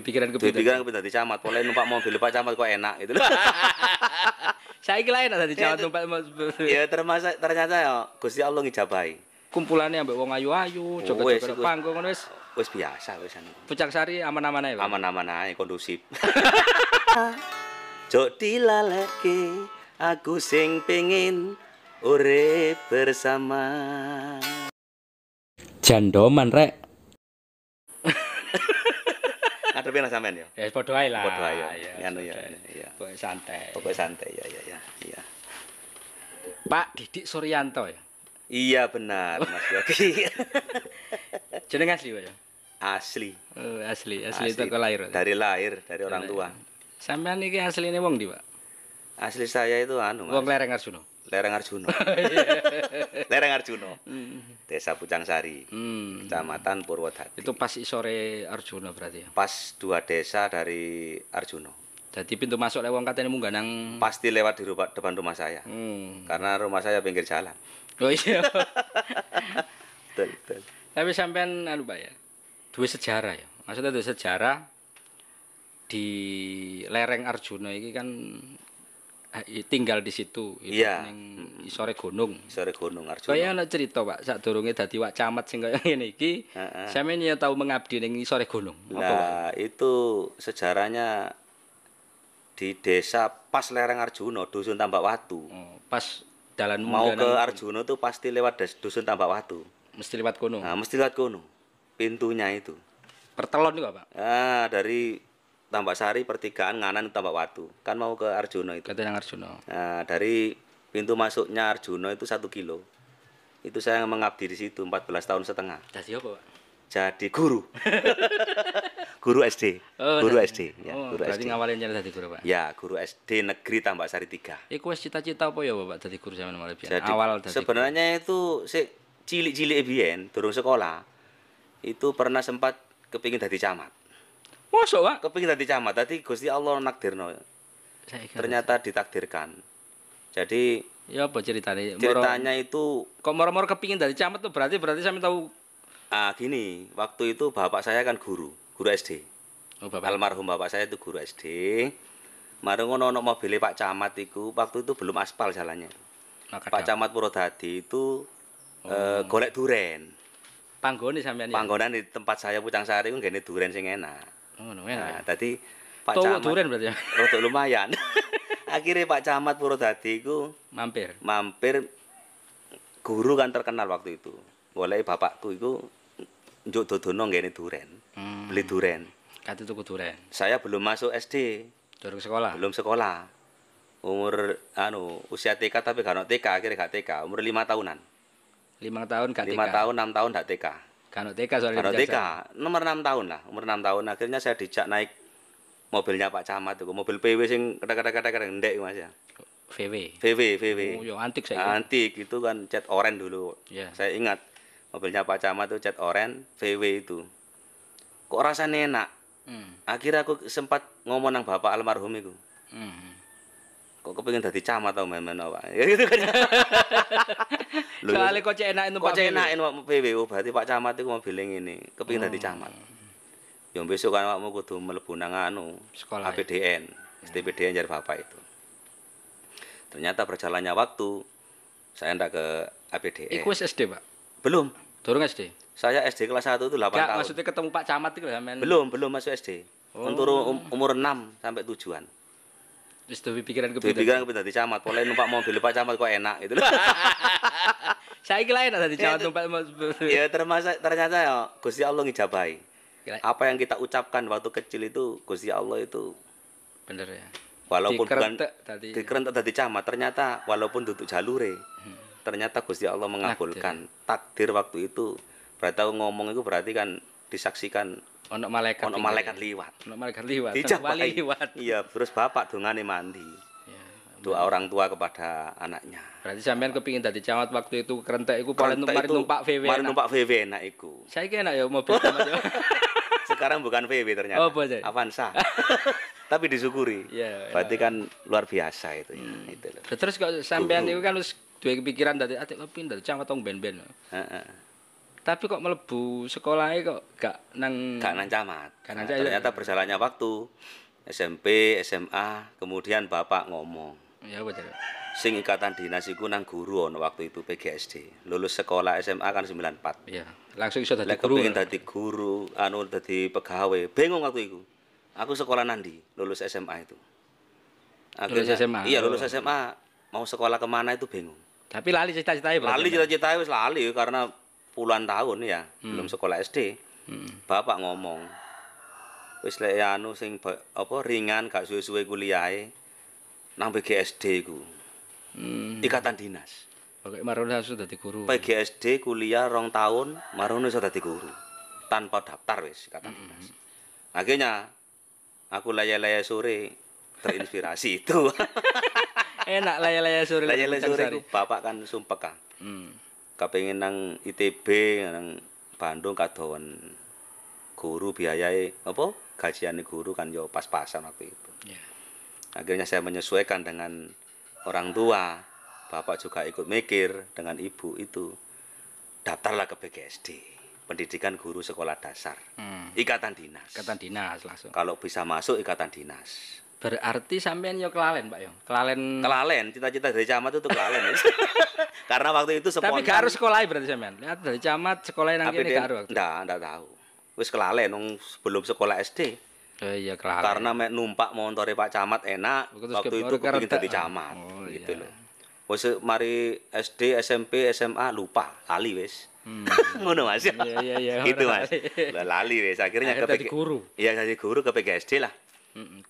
pikiran Duwe kepikiran. pikiran kepengin dadi camat, mulai numpak mobil Pak Camat kok enak gitu. Saya kira enak tadi Ya, camat numpak ya termasuk ternyata ya Gusti Allah ngijabahi. kumpulannya ambek wong Oh, ayu-ayu, wes, joget-joget panggung ngono wis. Wis biasa wis anu. Pucak Sari aman-aman ae. Aman-aman ae kondusif. Jok dilaleke aku sing pengin urip bersama. Jandoman rek. Ngadepi lah sampean ya. Ya padha ae lah. Padha ae ya. Anu ya, padha ae. ya. Pokoknya santai. Pokoknya santai ya ya ya. Iya. Pak Didik Suryanto ya. Iya benar Mas Yogi. Jeneng asli Pak ya. Asli. Oh, asli, asli, toko lahir. Pak. Dari lahir, dari orang tua. Sampean iki asline wong ndi, Pak? Asli saya itu anu, Mas. Wong Lereng Arjuna. Lereng Arjuno. Lereng Arjuno. Desa Pucang Sari, Hmm. Kecamatan Purwodadi. Itu pas isore Arjuna berarti ya. pas dua desa dari Arjuno. Jadi pintu masuk wong katene munggah nang Pasti lewat di rumah, depan rumah saya. Hmm. Karena rumah saya pinggir jalan. Oh iya. Betul, betul. Tapi sampean anu Pak ya. Duwe sejarah ya. Maksudnya duwe sejarah di lereng Arjuna ini kan tinggal di situ itu Iya. ning isore gunung. Sore Gunung Arjuno. Kaya ana cerita Pak, sadurunge dadi wak camat sing kaya ngene iki, Heeh. sampeyan ya tau mengabdi ning isore gunung. Nah, itu sejarahnya di desa pas lereng Arjuno, dusun Tambak Watu. Oh, pas dalan Mau ke Arjuno tuh pasti lewat dusun Tambak Watu. mesti lewat kono. Nah, mesti lewat kono. Pintunya itu. Pertelon juga Pak. Ah, dari Tambak Sari pertigaan nganan Tambak Watu. Kan mau ke Arjuno itu. Kata nang Arjuna. Nah, dari pintu masuknya Arjuno itu satu kilo. Itu saya mengabdi di situ 14 tahun setengah. Dadi apa Pak? Jadi guru. guru SD. Oh, guru SD. Ya, oh, guru berarti SD. ngawalin dadi guru Pak. Ya, guru SD Negeri Tambak Sari 3. Iku wis cita-cita apa ya Bapak dadi guru mulai biyen? Jadi Awal dadi sebenarnya itu si cilik-cilik biyen durung sekolah. Itu pernah sempat kepingin dadi camat. Mosok Pak? Kepingin dadi camat. Tadi Gusti Allah nakdirno. Saya Ternyata ditakdirkan. Jadi Ya apa ceritanya? Moro- ceritanya itu kok moro-moro kepingin dari camat tuh berarti berarti sampe tahu ah gini, waktu itu bapak saya kan guru, guru SD. oh bapak Almarhum bapak saya itu guru SD. Mari ngono ono mobil Pak Camat iku waktu itu belum aspal jalannya. Maka Pak Camat Purwodadi itu eh, golek duren. panggone sampean ya. Panggonan di tempat saya Pucang Sari ku nggene duren sing enak. Oh, no, Nah, tadi Pak Tuh Camat duren berarti ya. rodok lumayan. Akhirnya Pak Camat Purwodadi iku Mampir. mampir guru kan terkenal waktu itu. Boleh bapakku itu njuk dodono nggene duren. Hmm. Beli duren. Kate tuku duren. Saya belum masuk SD, Durung sekolah. belum sekolah. Umur anu usia TK tapi gak TK, akhirnya gak TK, umur lima tahunan. Lima tahun gak lima TK. tahun, enam tahun gak TK. Kan TK soalnya. TK, nomor enam tahun lah, umur enam tahun. Akhirnya saya dijak naik mobilnya Pak Camat itu, mobil PW sing kadang-kadang ndek Mas ya. VW. VW, VW. Oh, yo antik saya. Antik itu kan cat oranye dulu. Iya. Saya ingat mobilnya Pak Camat itu cat oranye VW itu. Kok rasanya enak. Hmm. Akhirnya aku sempat ngomong nang bapak almarhum itu. Hmm. Kok kepengin dadi camat tau men-men Pak. Ya gitu kan. Soalnya kok enak itu kok enak Pak PW oh, berarti Pak Camat itu mobil ini kepengin dadi camat. Yang besok kan awakmu kudu mlebu nang anu Sekolah. ya? APDN, STPDN jar bapak itu. Ternyata berjalannya waktu saya ndak ke APDN. Iku SD, Pak. Belum. Durung SD. Saya SD kelas 1 itu 8 Gak tahun. maksudnya ketemu Pak Camat itu sampean. Belum, belum masuk SD. Oh. Untuk um- umur 6 sampai tujuan. Wis duwe pikiran kepikiran. pikiran kepengin dadi camat, boleh numpak mobil Pak Camat kok enak gitu loh. Saya kira enak dadi Ya, camat numpak ya termasuk ternyata ya Gusti Allah ngijabahi. Apa yang kita ucapkan waktu kecil itu Gusti Allah itu Bener ya. walaupun bukan Dikerentek tadi. dikerentek tadi camat ternyata walaupun duduk jalure ternyata Gusti Allah mengabulkan takdir waktu itu berarti ngomong itu berarti kan disaksikan Ono malaikat. ono malaikat liwat Ono malaikat liwat. Dijabahi Wali liwat. iya terus bapak dongane mandi Ya. doa orang tua kepada anaknya Berarti sampean kepingin dadi camat waktu itu kerentek iku paling numpak numpak VW. mari numpak VW enak iku Saya kira enak ya mobil camat ya. sekarang bukan VW ternyata Oh, aja? Avanza tapi disyukuri Iya. berarti kan luar biasa itu ya itu loh Terus kok sampean itu kan wis duwe kepikiran dadi ati kepingin dadi camat tong ben-ben. Heeh. Tapi kok melebu sekolahnya kok gak nang Gak nang camat. Gak nang Nah, camat. ternyata berjalannya waktu SMP, SMA, kemudian bapak ngomong, Ya jadi? sing ikatan dinas iku nang guru ono waktu itu PGSD. Lulus sekolah SMA kan 94. Iya, langsung iso dadi guru. kepengin dadi guru, anu dadi pegawai, bingung waktu itu. Aku sekolah nandi, lulus SMA itu. Lulus SMA? Iya, lulus SMA. Mau sekolah ke mana itu bingung. Tapi lali cita-citanya. Lali cita-cita wis lali karena puluhan tahun ya, belum sekolah SD. Hmm. Bapak ngomong, wis lek anu sing apa ringan gak suwe-suwe kuliahe nang PGSD ku. Hmm. Ikatan dinas. Oke, marono langsung dadi guru. PGSD kuliah rong tahun, marono iso dadi guru. Tanpa daftar wis ikatan dinas. Akhirnya aku laya-laya sore terinspirasi itu. Enak sore. laya-laya Pucang sore itu bapak kan sumpek kan. Hmm. Kepengin nang ITB nang Bandung kadowan guru biayai apa gajiane guru kan yo pas-pasan waktu itu. Ya. Akhirnya saya menyesuaikan dengan orang tua. Bapak juga ikut mikir dengan ibu itu. Daftarlah ke PGSD, Pendidikan Guru Sekolah Dasar. Hmm. Ikatan dinas. Ikatan dinas langsung. Kalau bisa masuk ikatan dinas. Berarti sampean yo kelalen, Pak yo. Kelalen. Kelalen, cita-cita dari camat itu kelalen. Karena waktu itu Tapi spontan. gak harus sekolah berarti sampean. Lihat dari camat sekolah nang kene APDN gak harus. waktu. Nggak, nggak tahu. Wis kelalen nung sebelum sekolah SD. Oh iya kelalen. Karena mek numpak montore Pak Camat enak, Terus waktu itu tak- jadi camat. Oh, gitu iya. loh. Wis mari SD, SMP, SMA lupa, lali wis. Hmm. Ngono Mas. Iya iya iya. gitu Mas. lali. Wis akhirnya ke dadi PG guru. Iya jadi guru ke PGSD lah.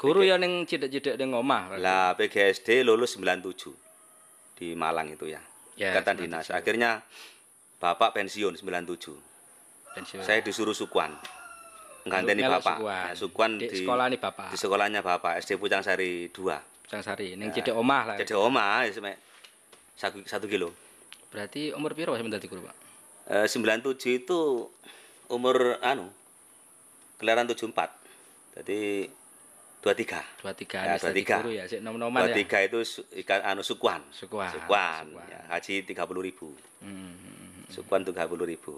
Guru ya ning cidik-cidik ning omah. Lah PGSD lulus 97 di Malang itu ya. Ya, Ikatan dinas. Akhirnya Bapak pensiun 97. Pensiun. Saya disuruh sukuan. Ngganteni Melok Bapak. sukuan. Nah, sukuan di, di, sekolah nih Bapak. di sekolahnya Bapak SD Pucang Sari 2. Pucang Sari ning cidik omah lah. Jadi oma wis mek satu, satu kilo. Berarti umur piro sampean dadi guru, Pak? Eh 97 itu umur anu kelahiran 74. Jadi 23. 23 Ya, wis dadi 23. guru ya, sik nom-noman ya. 23 itu su, ikan anu sukuan. Sukuan. Sukuan. Sukuan. Ya, haji 30.000 ribu. Hmm. Sukuan 30.000 ribu.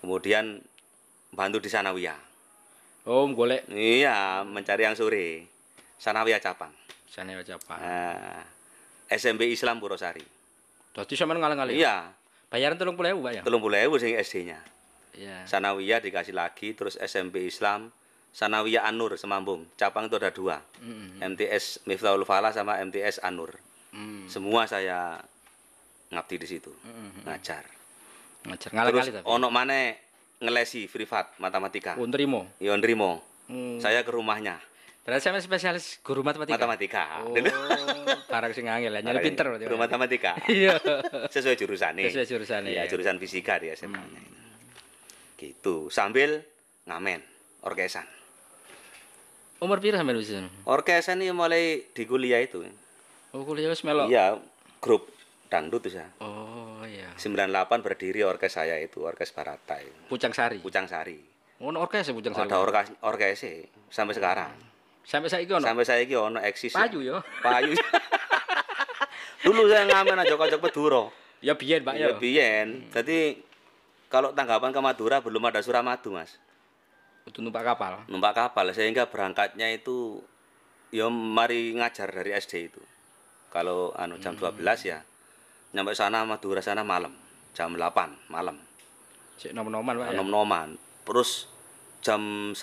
Kemudian bantu di Sanawiyah. Oh, golek Iya, mencari yang sore. Sanawiyah Capang. sane wae Pak. Nah, SMP Islam Purwosari. Dadi sampean ngalang-aling. Iya, Bayaran 30.000, Pak ya? 30.000 sing SD-nya. Iya. Sanawiyah dikasih lagi, terus SMP Islam, Sanawiyah Anur Semambung. Cabang itu ada dua, Mm-mm. MTS Miftahul Falah sama MTS Anur. Hmm. Semua saya ngabdi di situ, Mm-mm. ngajar. Ngajar Terus ngalang-aling tapi. ono mana ngelesi privat matematika. Oh, nrimo. Yon Rimo, Hmm. saya ke rumahnya Berarti sampean spesialis guru matematika. matematika. Oh, barang sing angel ya. Nyari pinter berarti. Guru matematika. Iya. Sesuai jurusan nih. Sesuai jurusannya, Iya, ya. jurusan fisika dia SMA. Gitu, sambil ngamen orkesan. Umur piro sampean wis? Orkesan ini mulai di kuliah itu. Oh, kuliah wis melok. Iya, grup dangdut ya. Oh, iya. 98 berdiri orkes saya itu, orkes Barata itu. Pucang Sari. Pucang Sari. Ono orkes ya Pucang Sari. Ada orkes orkes sampai sekarang. Sampai saiki ono. Sampai saya iki ono eksis. ya. Payu yo. Payu. Dulu saya ngamen aja kocok Peduro. Ya biyen, Pak Ya ya. biyen. Jadi kalau tanggapan ke Madura belum ada Suramadu, Mas. Kudu numpak kapal. Numpak kapal sehingga berangkatnya itu ya mari ngajar dari SD itu. Kalau anu jam 12 ya nyampe sana Madura sana malam. Jam 8 malam. Sik nom-noman, Pak ya. Nom-noman. Terus jam 1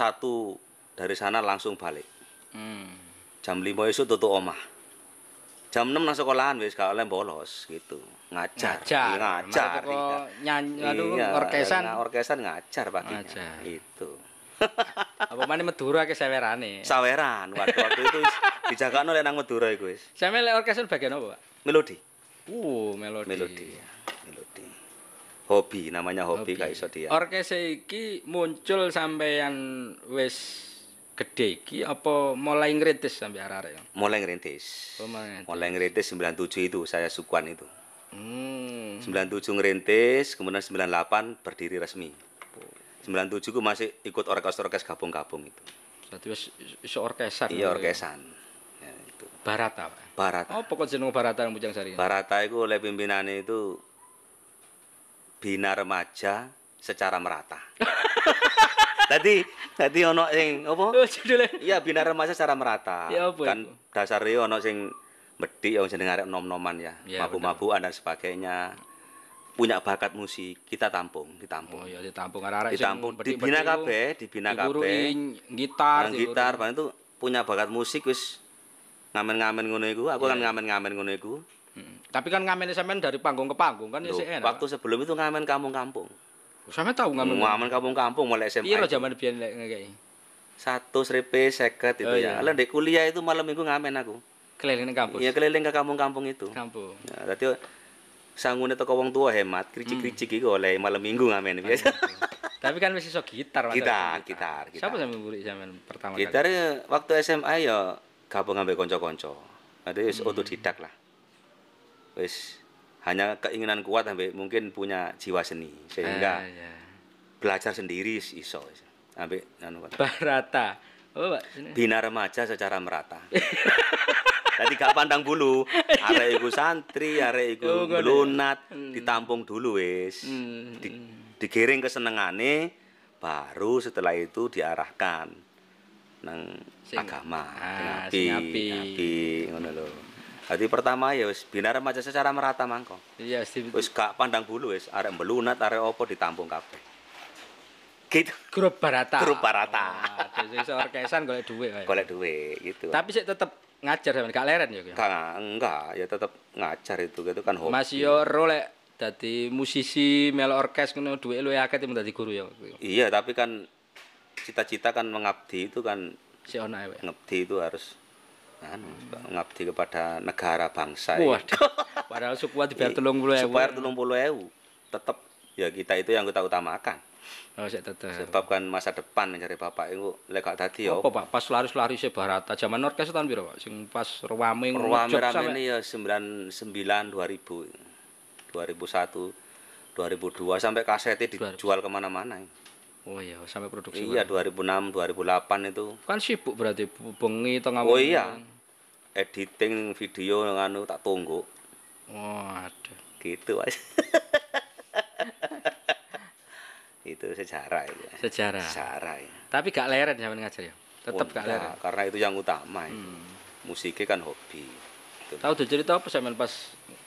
dari sana langsung balik. Hmm. Jam 5 esuk tutup omah. Jam 6 nang sekolahan wis gak oleh bolos gitu. Ngajar. Ngajar. Iya, ngajar. Teko nyanyi Iya, orkesan. nah, orkesan ngajar paginya. Ngajar. Itu. Apa maneh Madura ke sewerane. Saweran waktu waktu itu dijagakno oleh nang Madura iku wis. Sampe lek orkesan bagian apa, Pak? Melodi. Uh, melodi. Melodi. Melodi. Hobi namanya hobi, gak iso dia. Orkes iki muncul sampean wis gede iki apa mulai ngrintis sampe arek-arek ya? Mulai ngerintis. Oh, mulai. Mulai ngerintis 97 itu saya sukuan itu. Hmm. 97 ngerintis, kemudian 98 berdiri resmi. 97 ku masih ikut orkes-orkes gabung-gabung itu. Dadi wis iso orkesan. Iya orkesan. Ya, itu. Barata, Pak. Barata. Apa kok jeneng Barata nang Pucang Sari? Barata itu oleh pimpinannya itu Bina Remaja secara merata. Tadi tadi ono sing apa? Oh. Iya bina remaja secara merata. Ya, apa kan dasarnya ono sing bedik yang jeneng arek nom-noman ya, Ya, mabuk-mabukan dan sebagainya. Punya bakat musik, kita tampung, ditampung. Oh iya ditampung bedik-bedik dibina iku kabeh, dibina digurui kabeh. gitar, gitar, paling itu punya bakat musik wis ngamen-ngamen ngono iku. Aku kan Iya. ngamen-ngamen ngono iku. Hmm. Tapi kan ngamen sampean dari panggung ke panggung kan ya Loh, enak. waktu sebelum itu ngamen kampung-kampung. sampean tahu ngamen. Ngamen kampung-kampung mulai SMA. Itu. zaman biyen lek ngekeki? Satu seripe seket itu Oh, ya. iya. Di kuliah itu malam minggu ngamen aku. Keliling ning kampus. Iya keliling ke kampung-kampung itu. Kampung. Ya, sangune teko wong tua hemat, kricik-kricik iku oleh malam minggu ngamen biasa. Tapi kan wis iso gitar. Mas. Gitar, gitar, gitar. Siapa sampean murid sampean pertama kali? Gitar ya, waktu SMA ya gabung ambek kanca-kanca. Jadi wis otodidak lah. Wis hanya keinginan kuat ambek mungkin punya jiwa seni sehingga Ah, iya. belajar sendiri iso ambek anu. Barata. Oh, Pak. Bina remaja secara merata. Tadi gak pandang bulu, arek iku santri, arek iku Oh, ya? belunat, ditampung dulu wis. Hmm. Di, digiring kesenengane baru setelah itu diarahkan nang Sing- agama, ah, api, ngono lho. Jadi pertama ya wis bina remaja secara merata mangko. Iya. Wis gak pandang bulu wis, arek belunat, arek opo ditampung kabeh. Gitu. grup Barata. Grup Barata. Sing iso orkesan golek dhuwit. Golek duit gitu. Tapi sik tetep ngajar sampean gak leren ya. Ki? Enggak, ya tetap ngajar itu gitu kan hobi. Mas yo ro lek dadi musisi melo orkes ngono dhuwit luwih akeh timbang dadi guru ya. Iya, tapi kan cita-cita kan mengabdi itu kan Si ae. ngabdi itu harus anu, ngabdi kepada negara bangsa. Waduh. Padahal sukuan dibayar 30.000. Supaya 30.000 tetap ya kita itu yang kita utamakan. Oh, sik tetep. Sebab kan masa depan mencari bapak itu lek gak dadi Apa Pak? Pas laris-laris e Barata zaman orkes tahun piro Pak? Sing pas rame Rame ngejot rame sampe- ini ya 99 2000 2001 2002 sampai kasetnya dijual ke mana-mana. Oh iya, sampai produksi. Iya 2006 2008 itu Kan sibuk berarti bengi tengah Oh iya. editing video nganu tak tunggu Oh, ada. gitu Mas. itu sejarah itu. Sejarah. Sejarah ya. Tapi gak leren sampean ngajar ya. Tetep Oh, gak leren. Hmm. karena itu yang utama itu. Musiknya kan hobi. Gitu. Tahu tuh cerita apa sampean pas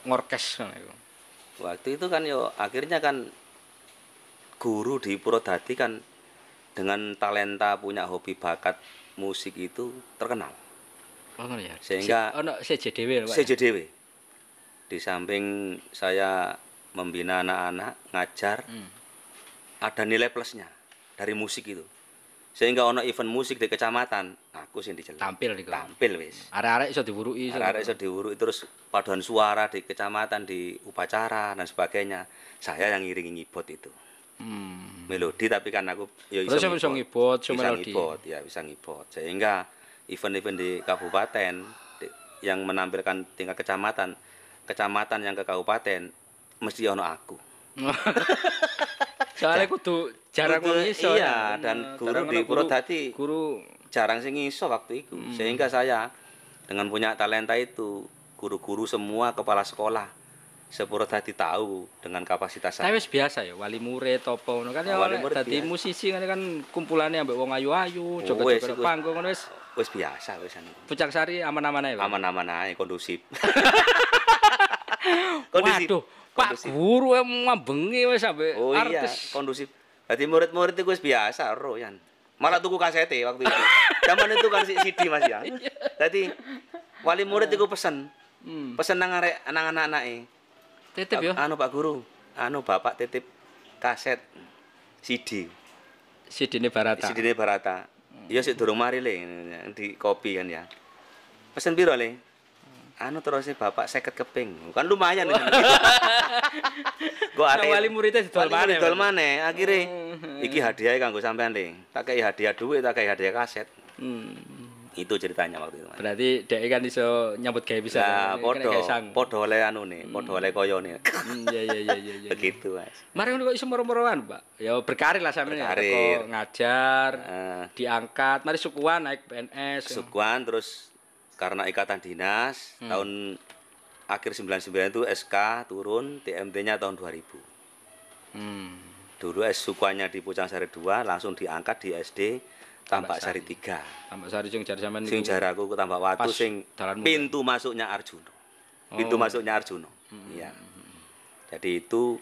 ngorkes ngono iku? Waktu itu kan yo akhirnya kan guru di Purwodadi kan dengan talenta punya hobi bakat musik itu terkenal. Oh ya. Sehingga- ono CJDW Pak. ya? CJDW. Di samping saya membina anak-anak, ngajar, Hmm. Ada nilai plusnya dari musik itu. Sehingga ono event musik di kecamatan, aku sih diceluk. Tampil iku. Tampil wis. Arek-arek iso diwuruki. iso- Arek iso diuruk terus paduan suara di kecamatan di upacara dan sebagainya. Saya yang ngiringi ngibot itu. Hmm. Melodi tapi kan aku ya Terus sampe iso ngibot, bisa melodi. ngibot, ya bisa ngibot. Sehingga event-event di kabupaten di- yang menampilkan tingkat kecamatan, kecamatan yang ke kabupaten mesti ono aku. Soalnya kudu jarang Kudu- wong iso. iya, ya. dan guru di Purwodadi Guru jarang sing iso waktu itu. Hmm. Sehingga saya dengan punya talenta itu, guru-guru semua kepala sekolah Sepurwodadi tahu dengan kapasitas Tapi saya. wis biasa ya, wali murid apa ngono kan ya Oh, wali murid dadi musisi kan kan kumpulane ambek wong ayu-ayu, Oh, joget-joget panggung ngono wis Wis biasa wis anu. Pucang Sari aman-aman ae. Aman-aman ae kondusif. Waduh, Pak Kondusif. guru mambengi wis sampe Oh iya, artis. kondusif. Jadi murid-murid itu biasa, ro yan. Malah tuku kasete waktu itu. Zaman itu kan CD Mas ya. Jadi wali murid itu pesen, Hmm. pesen nang arek nang anak-anake. Titip ya. Anu Pak Guru, anu Bapak titip kaset CD. Sidine Barata. CD-ne Barata. Iya sik durung mari le di kopi kan ya. Pesen piro le? Anu terusnya Bapak seket keping. Kan lumayan. Gua Nah, wali muridnya didol Wali maneh, murid didol Pak. maneh. Akhire iki hadiah kanggo sampean le. Tak kei hadiah duit, tak kei hadiah kaset. Hmm. Itu ceritanya waktu itu. Berarti dhek kan iso nyambut gawe bisa. Nah, podo, podo oleh anu nih, podo oleh koyone. Hmm, iya iya iya iya. iya. Begitu, Mas. Mari kok iso moro-moroan, Pak. Ya berkarir lah sampeyan ya. Berkarir. Ngajar, Eh, diangkat, mari sukuan naik PNS. Sukuan terus karena ikatan dinas Hmm. tahun akhir 99 itu SK turun TMT-nya tahun 2000. Hmm. dulu S sukuannya di Pucang Sari 2 langsung diangkat di SD Tambak Sari 3 Tambak Sari sing jar sampean sing niku. jaraku ke Tambak Watu sing pintu masuknya Arjuno pintu Oh. masuknya Arjuno iya jadi itu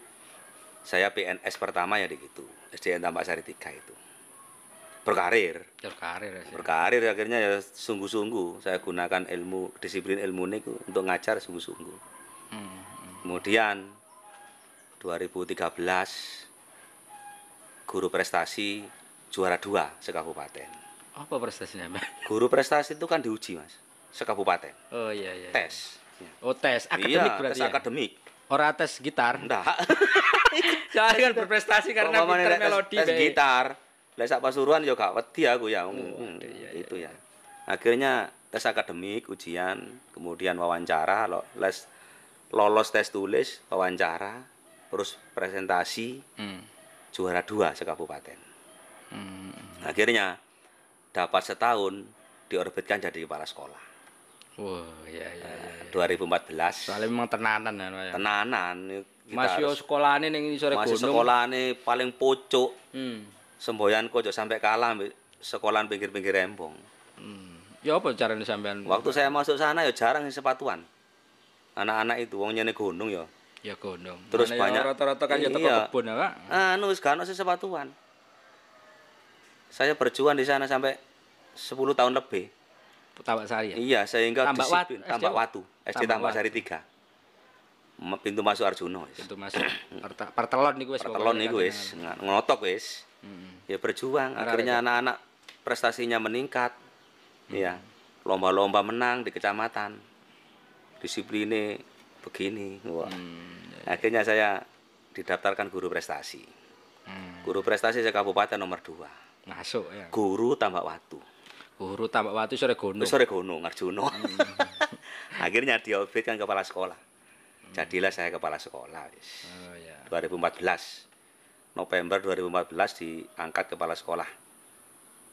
saya PNS pertama ya di gitu SDN Tambak Sari 3 itu berkarir Jar karir ya. berkarir akhirnya ya sungguh-sungguh saya gunakan ilmu disiplin ilmu ini untuk ngajar sungguh-sungguh Hmm. kemudian 2013 guru prestasi juara dua sekabupaten Apa prestasinya, Mbak? guru prestasi itu kan diuji mas sekabupaten Oh iya iya. tes Oh tes akademik iya berarti tes ya. akademik Ora tes gitar. enggak Saya kan berprestasi karena pinter tes- melodi tes bae. gitar lek sak pasuruan ya gak wedi aku ya Oh, Hmm, ada, iya, itu ya akhirnya tes akademik ujian kemudian wawancara lo- les lolos tes tulis wawancara terus presentasi Hmm. juara dua sekabupaten Hmm. akhirnya dapat setahun diorbitkan jadi kepala sekolah Wah, iya iya iya. 2014 Soalnya memang tenanan ya, Mbak. ya. tenanan kita Mas yo harus- sekolahane ning sore masih gunung. sekolah nih paling pucuk Hmm. Semboyan kok sampai kalah sekolahan pinggir-pinggir rembong Hmm. Ya apa carane sampean? waktu saya masuk sana ya jarang sepatuan anak-anak itu wong nyene gunung ya ya gunung. Terus Mana ya banyak- rata-rata kan ya teko iya. kebun ya, Pak. anu wis gak ono sing sepatuan saya berjuang di sana sampai 10 tahun lebih Tambak Sari ya. iya sehingga Tambak Wat- disiplin SD tambak watu SD Tambak sari 3 M- pintu masuk Arjuno wis Pintu masuk. Partelon niku wis pertelon pokoknya niku kan wis ng- ngotok wis Heeh. ya berjuang Arek-arek. akhirnya anak-anak prestasinya meningkat ya lomba-lomba menang di kecamatan disiplinnya begini wah Hmm. akhirnya saya didaftarkan guru prestasi Hmm. guru prestasi saya kabupaten nomor 2 Masuk ya. guru tambak watu Guru tambak watu sore gunung. Sore gunung Arjuno akhirnya diorbitkan kepala sekolah jadilah saya kepala sekolah. Oh ya. 2014 November 2014 diangkat kepala sekolah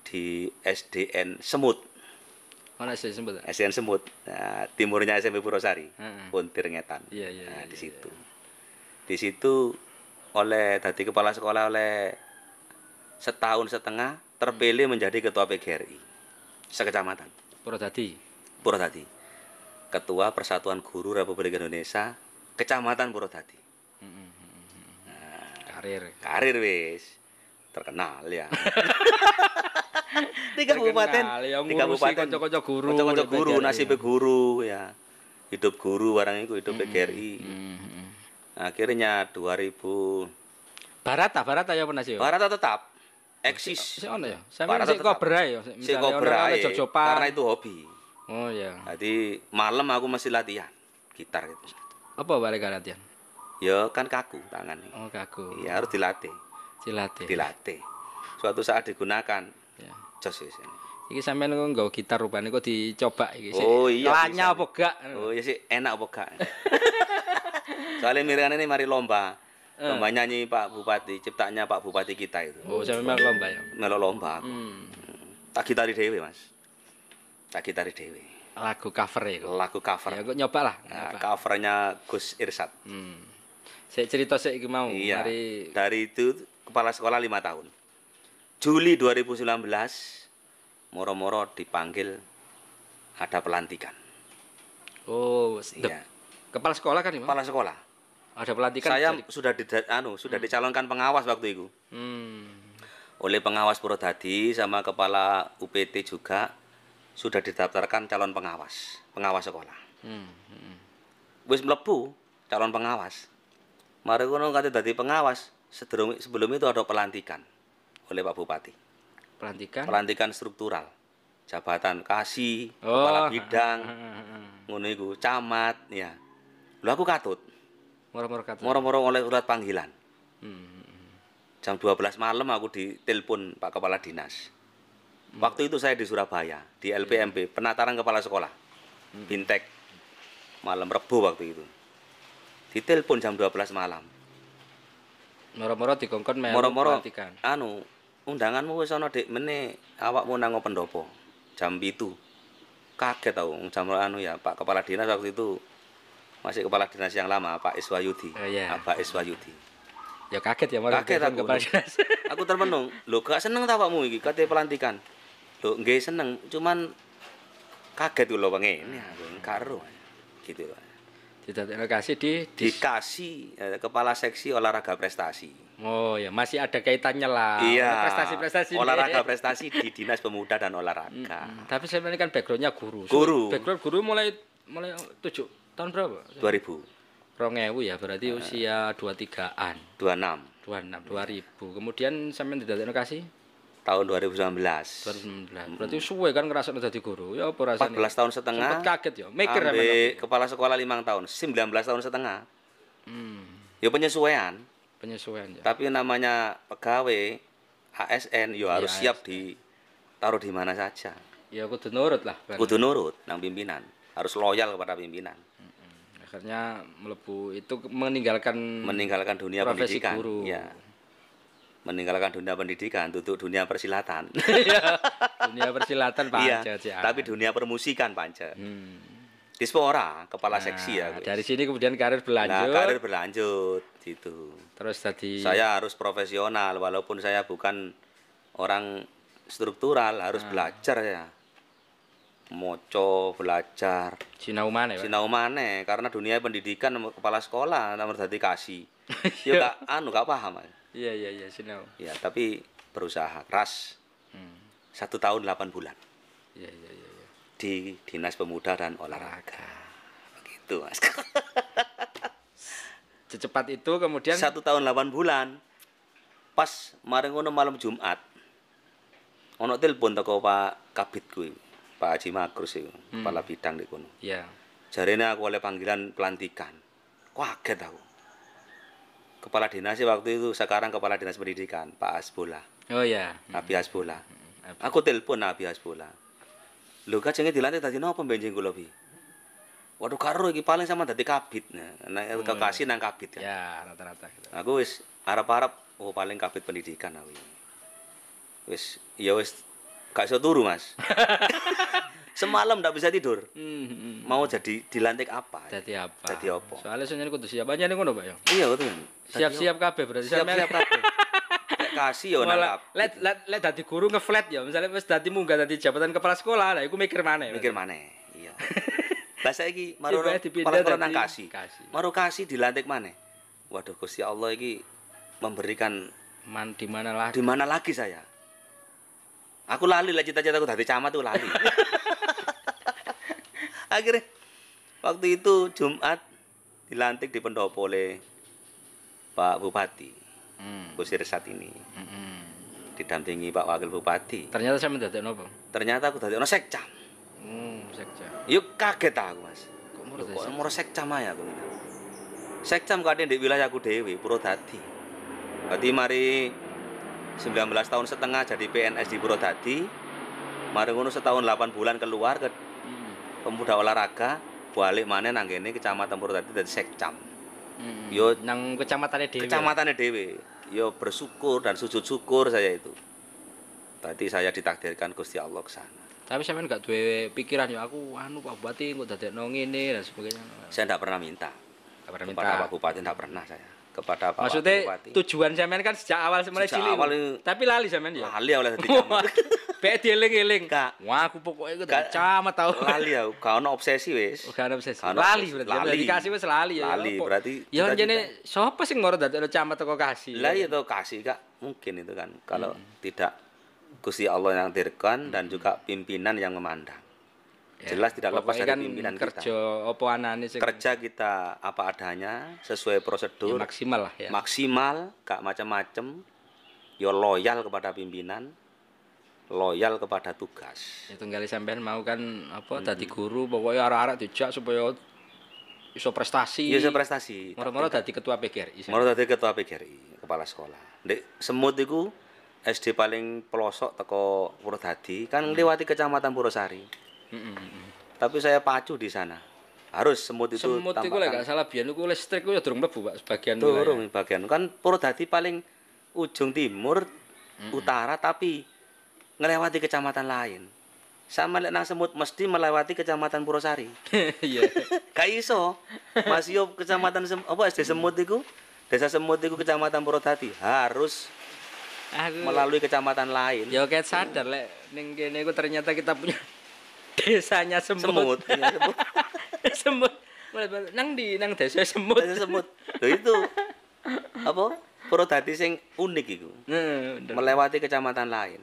di SDN Semut Mana sih sebut? SDN Semut nah, timurnya SMP Purwosari Heeh. Puntir Ngetan Iya iya. nah, iya, di iya. situ di situ oleh tadi kepala sekolah oleh setahun setengah terpilih menjadi ketua PGRI sekecamatan Purwodadi. Purwodadi ketua Persatuan Guru Republik Indonesia kecamatan Purwodadi Karir. karir wis terkenal ya tiga kabupaten ngurusi kabupaten kanca-kanca guru, kanca-kanca di guru nasibnya guru ya hidup guru barang itu hidup PGRI Hmm, hmm. akhirnya 2000 Barata, Barata ya pernah sih. ya? Barata tetap eksis Si ono ya. Sampe sik tetap. kobra ya. si Misalnya kobra karena itu hobi Oh ya. jadi malam aku masih latihan gitar gitu Apa balik latihan? Ya kan kaku tangannya Oh kaku. ya harus dilatih Silatih. dilatih suatu saat digunakan Ya. jos wis ini. Iki sampean kok nggawa gitar rupane kok dicoba iki sih. Oh, iya, Lanya apa gak? Oh ya sih enak apa gak? Soalnya miringan ini mari lomba. Lomba nyanyi Pak Bupati, ciptanya Pak Bupati kita itu. Oh, sampean melu lomba ya. Melo lomba aku. Hmm. Tak gitari dewe, Mas. Tak gitari dewe. Lagu cover ya. Lagu cover. Ya kok nyoba lah. Nah, covernya Gus Irsat. Hmm. Saya cerita iki mau. Iya. Mari Dari itu kepala sekolah lima tahun. Juli 2019 moro-moro dipanggil ada pelantikan. Oh, Iya. kepala sekolah kan ini? Kepala sekolah. Ada pelantikan. Saya jadi- sudah di, anu, sudah dicalonkan pengawas waktu itu. Hmm. oleh pengawas Purwodadi sama kepala UPT juga sudah didaftarkan calon pengawas, pengawas sekolah. Hmm. hmm. Wis mlebu calon pengawas. Mari kono kate dadi pengawas, sebelum sebelum itu ada pelantikan oleh Pak Bupati. Pelantikan. Pelantikan struktural. Jabatan kasih, Oh, kepala bidang, ngono iku, camat, ya. Lho aku katut, Moro-moro kata. moro-moro oleh surat panggilan. Hmm. Jam 12 malam aku ditelepon Pak Kepala Dinas. Waktu itu saya di Surabaya, di LPMP, penataran kepala sekolah. Bintek. Malam Rebo waktu itu. Ditelepon jam 12 malam. Moro-moro dikongkon melu Moro-moro anu, undanganmu wis ana Dik, mene awakmu nang pendopo. Jam itu. Kaget tau jam anu ya Pak Kepala Dinas waktu itu masih kepala dinas yang lama Pak Iswayudi. Oh, iya. Pak Iswayudi. Ya kaget ya Kaget aku. kepala dinas. Aku termenung. Lho gak seneng ta pakmu iki kate pelantikan. Lho nggih seneng, cuman kaget lho ngene aku karo. Gitu. Didadekno kasih di, di Dikasih eh, kepala seksi olahraga prestasi. Oh ya masih ada kaitannya lah. Iya. Prestasi-prestasi. Olahraga prestasi di Dinas Pemuda dan Olahraga. Hmm, Tapi saya ini kan backgroundnya guru. Guru. Background guru mulai mulai tujuh tahun berapa? 2000, Rongewu ya berarti usia 23-an. 26, 26, 2000. Kemudian sampean didadekno kasih tahun 2019. 2019. Berarti suwe kan ngerasa dadi guru. Ya apa rasane? 14 tahun setengah. Sempet kaget ya. Mikir kepala sekolah limang tahun, 19 tahun setengah. Hmm, Ya penyesuaian, penyesuaian ya. tapi namanya pegawai ASN ya harus Iya, siap di taruh di mana saja. Ya kudu nurut lah kan. Kudu nurut nang pimpinan, harus loyal kepada pimpinan, Akhirnya melebu itu meninggalkan meninggalkan dunia Hmm. Profesi pendidikan. guru. Ya. Meninggalkan dunia pendidikan, duduk dunia persilatan. dunia persilatan Pak Iya, Cak. tapi dunia permusikan panca. Hmm. Dispora, kepala seksi ya. Nah, gue. dari sini kemudian karir Nah, berlanjut. karir berlanjut gitu. Terus tadi Saya harus profesional walaupun saya bukan orang struktural, harus Ah. belajar ya. Moco, belajar. sinau mana ya? Pak? Sinau maneh karena dunia pendidikan kepala sekolah nomor dadi kasih. Iya. ya gak anu gak paham. Mas. Iya iya iya sinau. Ya, tapi berusaha keras Hmm. satu tahun 8 bulan Iya iya iya. iya. di Dinas Pemuda dan Olahraga. Begitu, Mas. Secepat itu kemudian satu tahun 8 bulan pas ngono malam Jumat ono telepon teko Pak Kabit kuwi Pak Haji Makrus iku Hmm. kepala bidang di kono ya jarene aku oleh panggilan pelantikan kaget aku kepala dinas waktu itu sekarang kepala dinas pendidikan Pak Asbola oh ya Nabi Asbola Abi. aku telepon Nabi Asbola lho kajenge dilantik dadi napa benjing kula bi Waduh karo iki paling sama dadi kabit. Nah, nang kekasih nang kabit kan. ya rata-rata gitu. Aku wis arep-arep oh paling kabit pendidikan aku. Wis ya wis gak iso turu, Mas. Semalam ndak bisa tidur. Hmm, hmm. Mau jadi dilantik apa? Jadi apa? Jadi apa? Soalnya sebenarnya kudu siap aja nih ngono, Pak ya. Iya, betul. Siap-siap kabeh berarti Siap-siap kabeh. Kasih yo nang let let let dadi guru ngeflat ya, misalnya wis dadi munggah dadi jabatan kepala sekolah, lah iku mikir mana Mikir maneh. Iya. Lah saiki maro kepala nang kasih. kasih. Maro kasih dilantik maneh. Waduh Gusti Allah iki memberikan Man di mana lagi? di mana lagi saya? Aku lali lah cita-citaku dadi camat tuh lali. Akhirnya waktu itu Jumat dilantik di pendopo oleh Pak Bupati Hmm. Kusir saat ini hmm, didampingi Pak Wakil Bupati. Ternyata saya mendadekno apa? Ternyata aku dadi ono sekcam. Hmm, sekja. Yuk kaget aku, Mas. Kok menurut Kok sekcam ae aku. Sekcam kadang di wilayahku dewi Purwodadi. Berarti mari 19 tahun setengah jadi PNS di Purwodadi. Mari ngono setahun 8 bulan keluar ke Hmm. pemuda olahraga, balik mana nang kene kecamatan Purwodadi dadi sekcam. Hmm. Yo nang kecamatannya Dewi. kecamatannya dewe. Yo bersyukur dan sujud syukur saya itu. Berarti saya ditakdirkan Gusti Allah ke sana. Tapi sampean gak duwe pikiran ya aku anu Pak Bupati kok dadekno ngene dan sebagainya. Saya tidak pernah minta Gak pernah kepada minta. Pak Bupati, tidak pernah saya. Kepada Pak Maksudnya Bupati. tujuan sampean kan sejak awal Sejak cilik. awal itu- Tapi lali sampean ya. Lali oleh dadi camat. Bek dieling-eling. Wah, aku pokoknya Gak- camat tau. lali aku, gak ono obsesi wis. Oh, gak ada obsesi. Ono Lali berarti. Lali. Dikasih wis lali ya. Lali, berarti Ya jene sapa sing ngoro dadekno camat teko kasih. Lah ya itu kasih Kak, mungkin itu kan kalau tidak Gusti Allah yang dirkan dan juga pimpinan yang memandang. Ya, Jelas tidak lepas dari kan pimpinan kerja kita. anane sing Kerja kita apa adanya sesuai ya, prosedur, maksimal lah ya. maksimal, gak macam-macam. Yo loyal kepada pimpinan, loyal kepada tugas. Ya tunggal sampean mau kan apa dadi guru pokoknya arek-arek dijak supaya iso prestasi. Iya saya prestasi. Moro-moro dadi ketua PGRI. Mau dadi ketua PGRI, kepala sekolah. Dek semut iku SD paling pelosok teko Purwodadi kan lewati kecamatan Purwosari. Heeh, heeh. Tapi saya pacu di sana. Harus semut itu Semut iku lek tampakkan gak salah biyen iku listrik iku ya durung mlebu Pak sebagian turun bagian. Kan Purwodadi paling ujung timur utara tapi ngelewati kecamatan lain. Sama lek nang semut mesti melewati kecamatan Purwosari. Iya. Gak iso. Mas yo kecamatan Sem- apa SD Semut iku Desa Semut itu kecamatan Purwodadi harus Aku melalui kecamatan lain. ya kayak sadar lek ning kene iku ternyata kita punya desanya semut. Semut, iya, semut. semut. Nang di nang desa semut. Desa Semut. Itu apa? Purwodadi sing unik itu. Melewati kecamatan lain.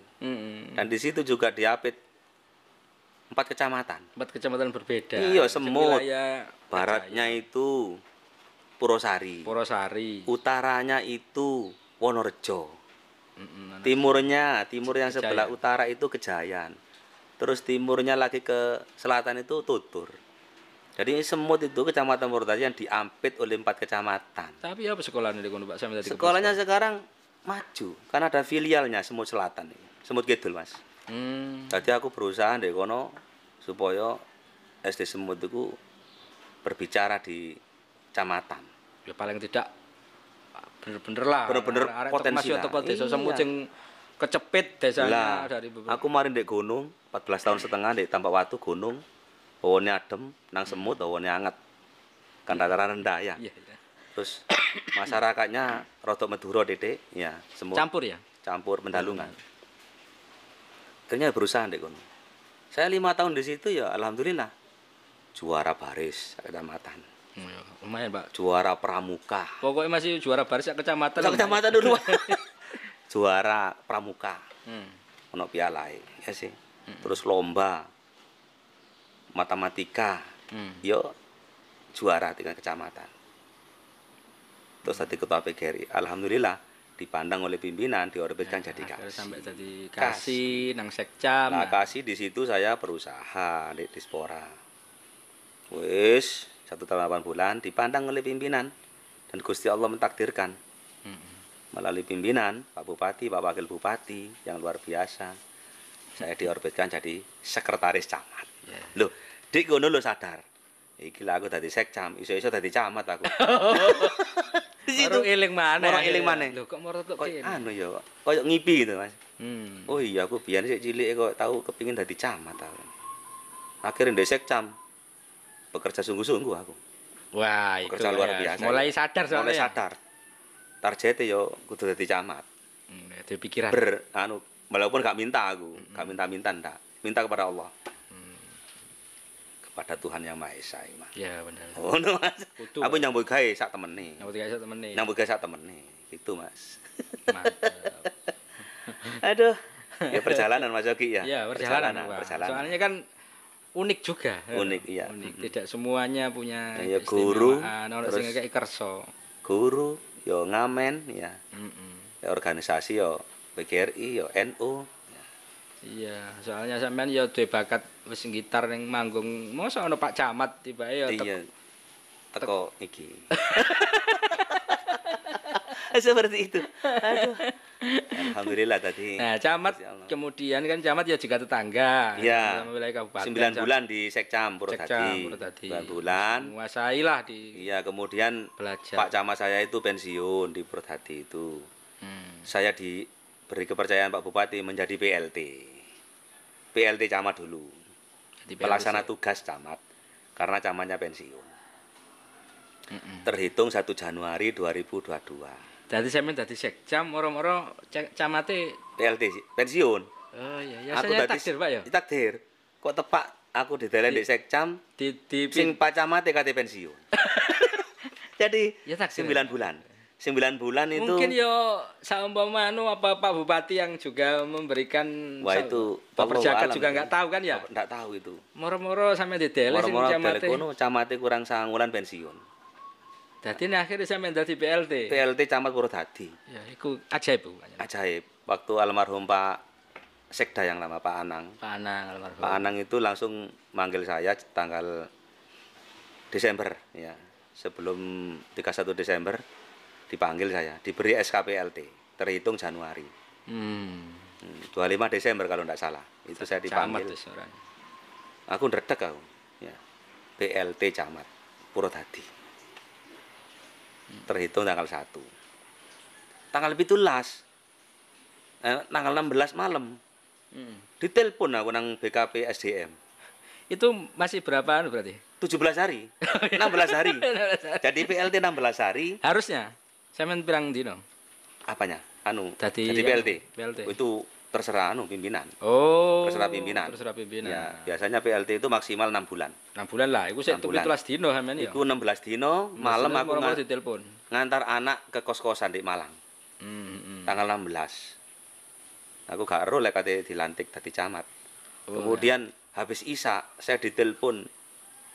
Dan di situ juga diapit empat kecamatan. Empat kecamatan berbeda. Iya, semut. Baratnya itu Purwosari. Porosari. Utaranya itu Wonorejo. Heeh. Timurnya, timur yang sebelah utara itu Kejayan. Terus timurnya lagi ke selatan itu Tutur. Jadi semut itu kecamatan Purwodadi yang diampit oleh empat kecamatan. Tapi apa sekolahnya di Pak? Sampai tadi Sekolahnya sekarang maju karena ada filialnya Semut Selatan. Semut Kidul, Mas. Hmm. Jadi aku berusaha di kono supaya SD Semut itu berbicara di kecamatan. Ya paling tidak bener-bener lah. Bener-bener potensi lah. teko desa Iya. semut sing kecepit desanya Lah, dari beberapa. aku kemarin di gunung 14 tahun setengah di Tampak Watu gunung. Hawane adem, nang semut hawane anget. Kan rata rendah ya. Iya, iya. Terus masyarakatnya rodok Madura Dede, ya, semut Campur ya? campur pendalungan. Akhirnya berusaha di kono. Saya lima tahun di situ ya, alhamdulillah juara baris kecamatan, Hmm, ya, lumayan, Pak. juara pramuka, Pokoknya masih juara baris kecamatan. Kecamatan dulu, juara pramuka, Hmm. ono piala ya sih. Terus lomba matematika, Hmm. yo juara tingkat kecamatan. Terus tadi ketua PGRI, alhamdulillah dipandang oleh pimpinan, diorbitkan jadi Akhirnya kasih. sampai jadi Kas. kasih nang sekcam. Nah, kasih di situ saya berusaha di Dispora. Wis, satu tahun 8 bulan dipandang oleh pimpinan dan Gusti Allah mentakdirkan Mm-mm. Melalui pimpinan Pak Bupati, Pak Wakil Bupati yang luar biasa. Saya diorbitkan jadi sekretaris camat. Ya. Loh, dik ngono lo sadar. Iki lah aku dadi sekcam, iso-iso dadi camat aku. di situ. Baru eling mana? Baru eling maneh. Loh, kok moro kok anu ya, koyo ngipi gitu, Mas. Hmm. Oh iya aku biyen sik cilik kok tahu kepingin dadi camat aku. Akhirnya ndek sekcam. Bekerja sungguh-sungguh aku. Wah, itu Bekerja luar ya. biasa. Mulai ya. sadar soalnya. Mulai sadar. Targetnya yo kudu dadi camat. Hmm, itu pikiran. Ber anu walaupun gak minta aku, gak minta-minta ndak. Minta kepada Allah. Kepada Tuhan yang Maha Esa Mas. Ya, benar. Oh, no, Mas. Kudu, Aku nyambut gawe sak temene. Nyambut gawe temen nih. Nyambut gawe sak temene. Itu, Mas. Mantap. Aduh. Ya perjalanan Mas Yogi ya. Iya, perjalanan, Pak. perjalanan. Soalnya kan unik juga. Unik, iya. Unik. Tidak semuanya punya Ya, guru. Ono terus- sing kerso. guru yo ngamen ya Mm-mm. Ya, organisasi yo PGRI yo NU Iya, soalnya sampean ya duwe bakat wis gitar ning manggung. Mosok ono Pak Camat tiba tek- iya teko iki seperti itu aduh alhamdulillah tadi Nah, camat kemudian kan camat ya juga tetangga Iya. sama wilayah kabupaten. sembilan Cam- bulan di Sekcam Sekcam, Purwodadi Purwodadi. sembilan bulan Menguasai lah di iya kemudian belajar. Pak Camat saya itu pensiun di Purwodadi itu Hmm. saya diberi kepercayaan Pak Bupati menjadi PLT PLT Camat dulu Jadi pelaksana PLC. tugas camat karena camatnya pensiun Mm-mm. terhitung 1 Januari 2022 Dadi sampean dadi sekcam moro-moro camate PLT pensiun. Oh iya, ya aku saya tadi takdir Pak ya. takdir. Kok tepak aku didelen di sekcam Di di sing Pak Camat kate pensiun. Jadi Ya, takdir. 9 bulan. 9 bulan itu Mungkin yo saumpama anu apa Pak Bupati yang juga memberikan Wah, itu Pak Perjakat juga nggak tahu kan ya. enggak tahu itu. Moro-moro sampe didele sing moro-moro camate. dari kono camate kurang sangulan pensiun Dadi akhirnya sampean dadi PLT. PLT Camat Purwodadi Ya iku ajaib Bu. ajaib waktu almarhum Pak Sekda yang lama Pak Anang Pak Anang almarhum. Pak Anang itu langsung manggil saya tanggal Desember ya. Sebelum 31 Desember dipanggil saya, diberi SKPLT, terhitung Januari. Hmm. Hmm, 25 Desember kalau tidak salah. Itu saya Camat dipanggil. wis orangnya. Aku ndredeg aku. Ya. PLT Camat Purwodadi. Terhitung tanggal 1. Tanggal 17 eh, tanggal 16 malam Hmm. ditelepon aku nang BKP SDM. Itu masih berapa anu berarti? 17 hari 16 hari jadi PLT 16 hari Harusnya Sampeyan pirang dino? Apanya? Anu, jadi anu, PLT. PLT. Itu terserah anu pimpinan. Oh. Terserah pimpinan. Terserah pimpinan. Ya, biasanya PLT itu maksimal 6 bulan. 6 bulan lah, iku sik Enam bulan. 17 dino sampean ya. Iku 16 dino, malam aku nga- ditelepon. ngantar anak ke kos-kosan di Malang. Hmm, hmm. Tanggal 16. Aku gak ero lek kate dilantik dadi camat. Oh, Kemudian habis Isa saya ditelepon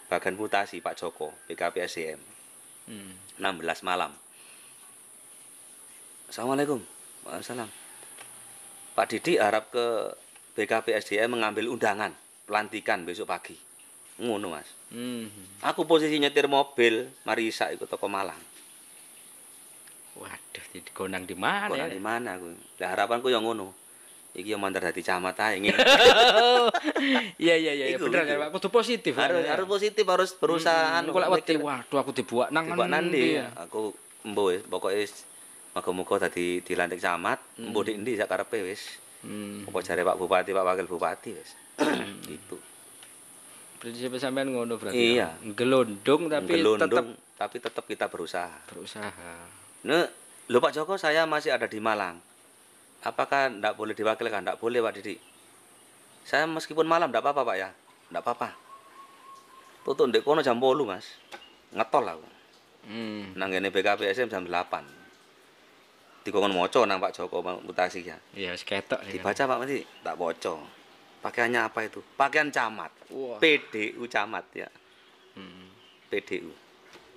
bagian mutasi Pak Joko BKP SDM Hmm. 16 malam. Assalamualaikum. Waalaikumsalam. Pak Didi harap ke BKP SDM mengambil undangan pelantikan besok pagi. Ngono, Mas. Hmm. Aku posisi nyetir mobil, mari Isa ikut toko Malang. Waduh, di gondang di mana Kok ya? di mana aku? Lah harapanku yang ngono. Iki yang mantar dadi camat ae ngene. Iya iya iya Iku, bener kan Pak. Kudu positif. harus harus positif, harus berusaha anu anu. kok waduh aku dibuat nang Coba nanti ya. aku embo wis pokoke wis muga-muga dadi dilantik camat, embo di endi sak karepe wis. Hmm. Apa jare Pak Bupati, Pak Wakil Bupati wis. gitu. Prinsip sampean ngono berarti. Iya. ya? Gelondong tapi tetap tapi tetap kita berusaha. berusaha. Nah, lho Pak Joko saya masih ada di Malang. Apakah ndak boleh diwakilkan? Ndak boleh Pak Didi. Saya meskipun malam ndak apa-apa Pak ya. Ndak apa-apa. Tutup ndek kono jam 8 Mas. Ngetol aku. Hmm. Nang ngene BKPSM jam 8. Dikongkon moco nang Pak Joko mutasi ya. Iya, wis ketok ya. Dibaca Pak Mesti, tak boco. Pakaiannya apa itu? Pakaian camat. Wah. PDU camat ya. Hmm. PDU.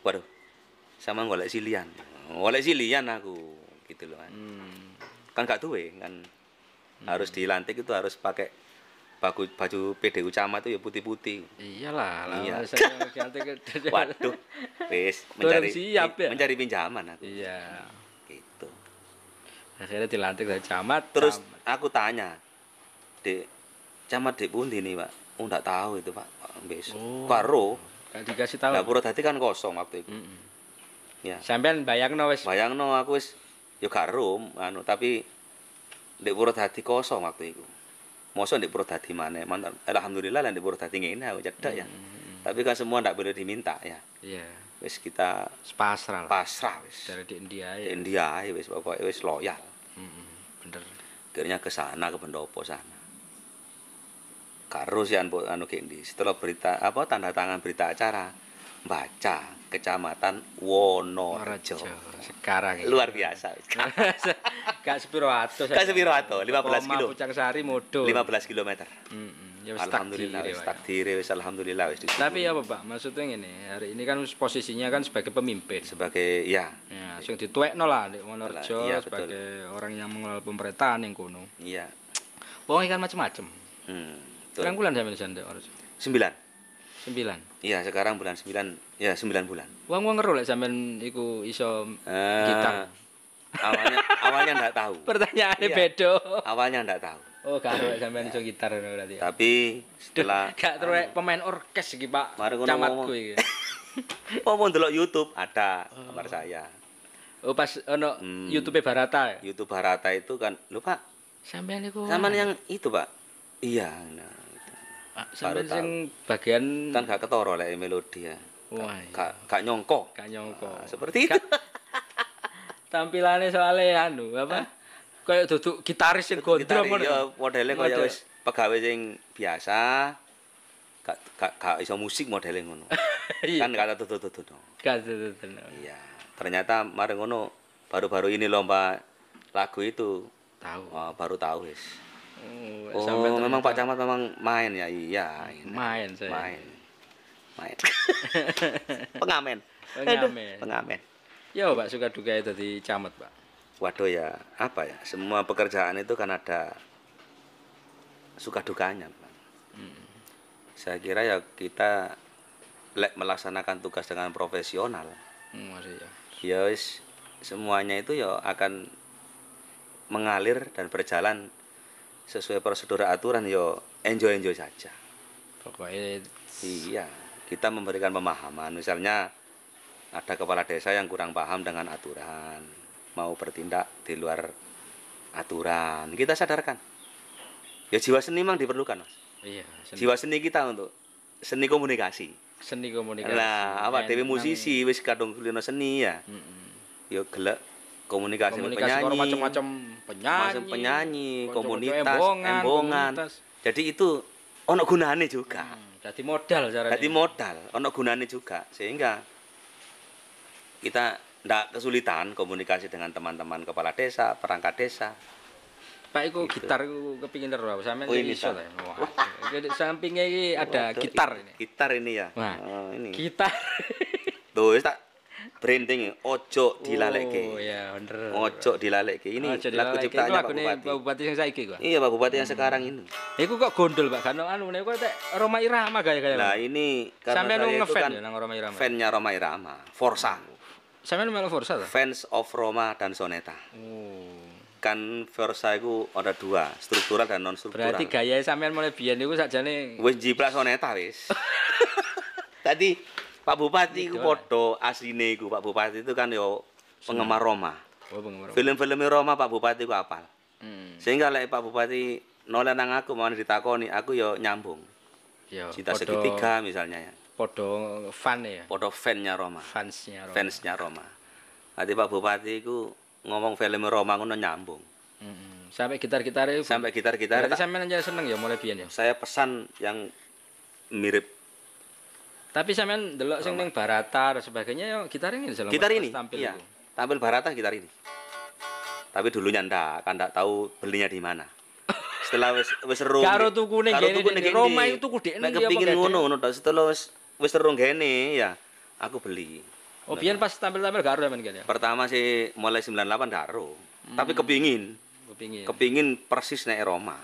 Waduh. Sama golek silian. Golek silian aku gitu loh. Kan, Hmm. kan gak duwe kan. Harus dilantik itu harus pakai baju baju PDU camat itu ya putih-putih. Iyalah, lah Iya. saya Waduh. Wis mencari siap ya? mencari pinjaman aku. Iya. Akhirnya dilantik dari camat. Terus camat. aku tanya, Dek, camat Dek pundi nih, Pak? Oh, tahu itu, Pak. Besok. Oh. Karo, Gak dikasih tahu. dapur tadi kan kosong waktu itu. Mm-mm. Ya. Sampean bayangno wis Bayangno aku wis ya karo anu tapi Dek Purwodadi kosong waktu itu. Mosok Dek Purwodadi mana? Mantan, alhamdulillah lah Dek Purwodadi ngene aku cedak ya. Mm-mm. Tapi kan semua ndak boleh diminta ya. Iya, Wis kita pasrah pasrah wis. Dari di India Di ya. India ae wis pokoknya wis loyal. Mm-mm. Bener. akhirnya ke sana ke pendopo sana karo sian po anu kendi setelah berita apa tanda tangan berita acara baca kecamatan Wonorejo Sekarang ya. luar biasa Gak sepiro atus. Gak sepiro atus, 15 Koma kilo. Pucang Sari modo. 15 km Mm-mm. Ya wis alhamdulillah takdir, wis Pak. takdire wis alhamdulillah wis. Tapi ya Pak, maksudnya ini hari ini kan posisinya kan sebagai pemimpin. sebagai ya Ya, sing dituekno lah di Wonorejo betul. sebagai orang yang mengelola pemerintahan yang kuno. iya Wong kan macam-macam. hmm, betul. bulan sampeyan sana Wonorejo? sembilan Sembilan. iya sekarang bulan sembilan ya sembilan bulan Wong wong ngeru lek sampean iku iso Eh, Gitar. awalnya awalnya ndak tahu pertanyaannya Iya. beda. awalnya ndak tahu Oh, gak lek sampean iso gitar ngono berarti. ya. tapi setelah Gak terus lek pemain orkes iki, Pak. Camatku iki. Oh, mau ndelok YouTube ada kamar saya. Oh, pas ono Hmm. YouTube Barata ya. YouTube Barata itu kan, lho Pak, Sampean iku. zaman yang itu Pak. Iya, nah, sampean sing bagian kan gak ketoro lek melodi ya. Wah, iya. Gak gak nyongko. gak nyongko. Nah, seperti itu. Tampilannya soalnya anu apa? Kayak duduk gitaris sing gondrong ngono. ya modelnya kaya wis pegawai sing biasa. Gak gak gak iso musik modelnya ngono. Iya. kan kata tutu-tutu. Gak duduk. Iya. Ternyata mari ngono baru-baru ini lomba lagu itu Tahu. Wah, baru tahu wis. Oh, Oh, memang Pak Camat memang main ya, iya. main saya. Main. Main. pengamen. Pengamen. Pengamen. Ya, Pak, suka duka dadi camat, Pak. Waduh ya, apa ya? Semua pekerjaan itu kan ada suka dukanya. Hmm. Saya kira ya kita lek melaksanakan tugas dengan profesional, Hmm, ya. ya wis semuanya itu ya akan mengalir dan berjalan sesuai prosedur aturan ya enjoy enjoy saja. Pokoknya Iya, kita memberikan pemahaman. Misalnya ada kepala desa yang kurang paham dengan aturan, mau bertindak di luar aturan. Kita sadarkan. Ya jiwa seni memang diperlukan, Mas. iya, seni, Jiwa seni kita untuk seni komunikasi. seni komunikasi. Nah, apa Nang- musisi wis kadung seni ya. Mm-mm. Ya gelek komunikasi, komunikasi penyanyi, macam-macam penyanyi, penyanyi, komunitas, embongan, embongan. komunitas. Jadi itu ono gunane juga. Hmm, Jadi modal caranya. Jadi modal, ono gunane juga sehingga kita ndak kesulitan komunikasi dengan teman-teman kepala desa, perangkat desa. Pak iku gitar iku kepingin terus sampean Oh, ini iso. Jadi sampingnya ini ada Waduh, gitar ini. Gitar ini ya. Wah. Oh, ini. Gitar. Tuh tak branding ojo Oh dilalekke. ya bener. Ojo dilalekke. Ini Ojo lagu ciptaannya Pak Bupati. Pak Bupati sing saiki kok. Iya Pak Bupati yang sekarang ini. Iku kok gondol Pak kan anu nek kok Roma Irama gaya-gaya. Nah ini karena Sampean saya itu kan ya nang Roma Irama. fan-nya Roma Irama, Forza, Sampean melu Forza ta? fans of Roma dan Soneta. Oh. Kan Forza itu ada dua, struktural dan non struktural. Berarti gaya sampean mulai biyen niku sakjane Wis jiplak Soneta wis. Tadi Pak Bupati iku podo asline iku Pak Bupati itu kan yo penggemar Roma. oh penggemar. Film-film Roma Pak Bupati ku apal. Hmm. Sehingga lek Pak Bupati noleh nang aku mau ditakoni, aku yo nyambung. Ya, Cinta podo- segitiga misalnya ya. Podo fan ya. Podo fan-nya Roma. Fansnya Roma. fansnya Roma. Nanti Pak Bupati itu ngomong film Roma ngono nyambung. Mm-mm. Sampai gitar-gitar itu. Sampai gitar-gitar Berarti sampean aja seneng ya mulai biyen ya. saya pesan yang mirip Tapi sampean delok sing ning Barata dan sebagainya ya gitar ini dalam gitar ini. tampil Iya. itu. Tampil Barata gitar ini. Tapi dulunya ndak, kan ndak tahu belinya di mana. Setelah wis wis seru. Karo di gene. Roma itu tuku dekne Nek gede? ngono ngono. Setelah wis wis seru gene ya aku beli. Oh, biyen pas tampil-tampil gak kan ya. Pertama sih mulai 98 karo. Tapi Hmm. kepingin, Kepingin. kepingin persis nek Roma.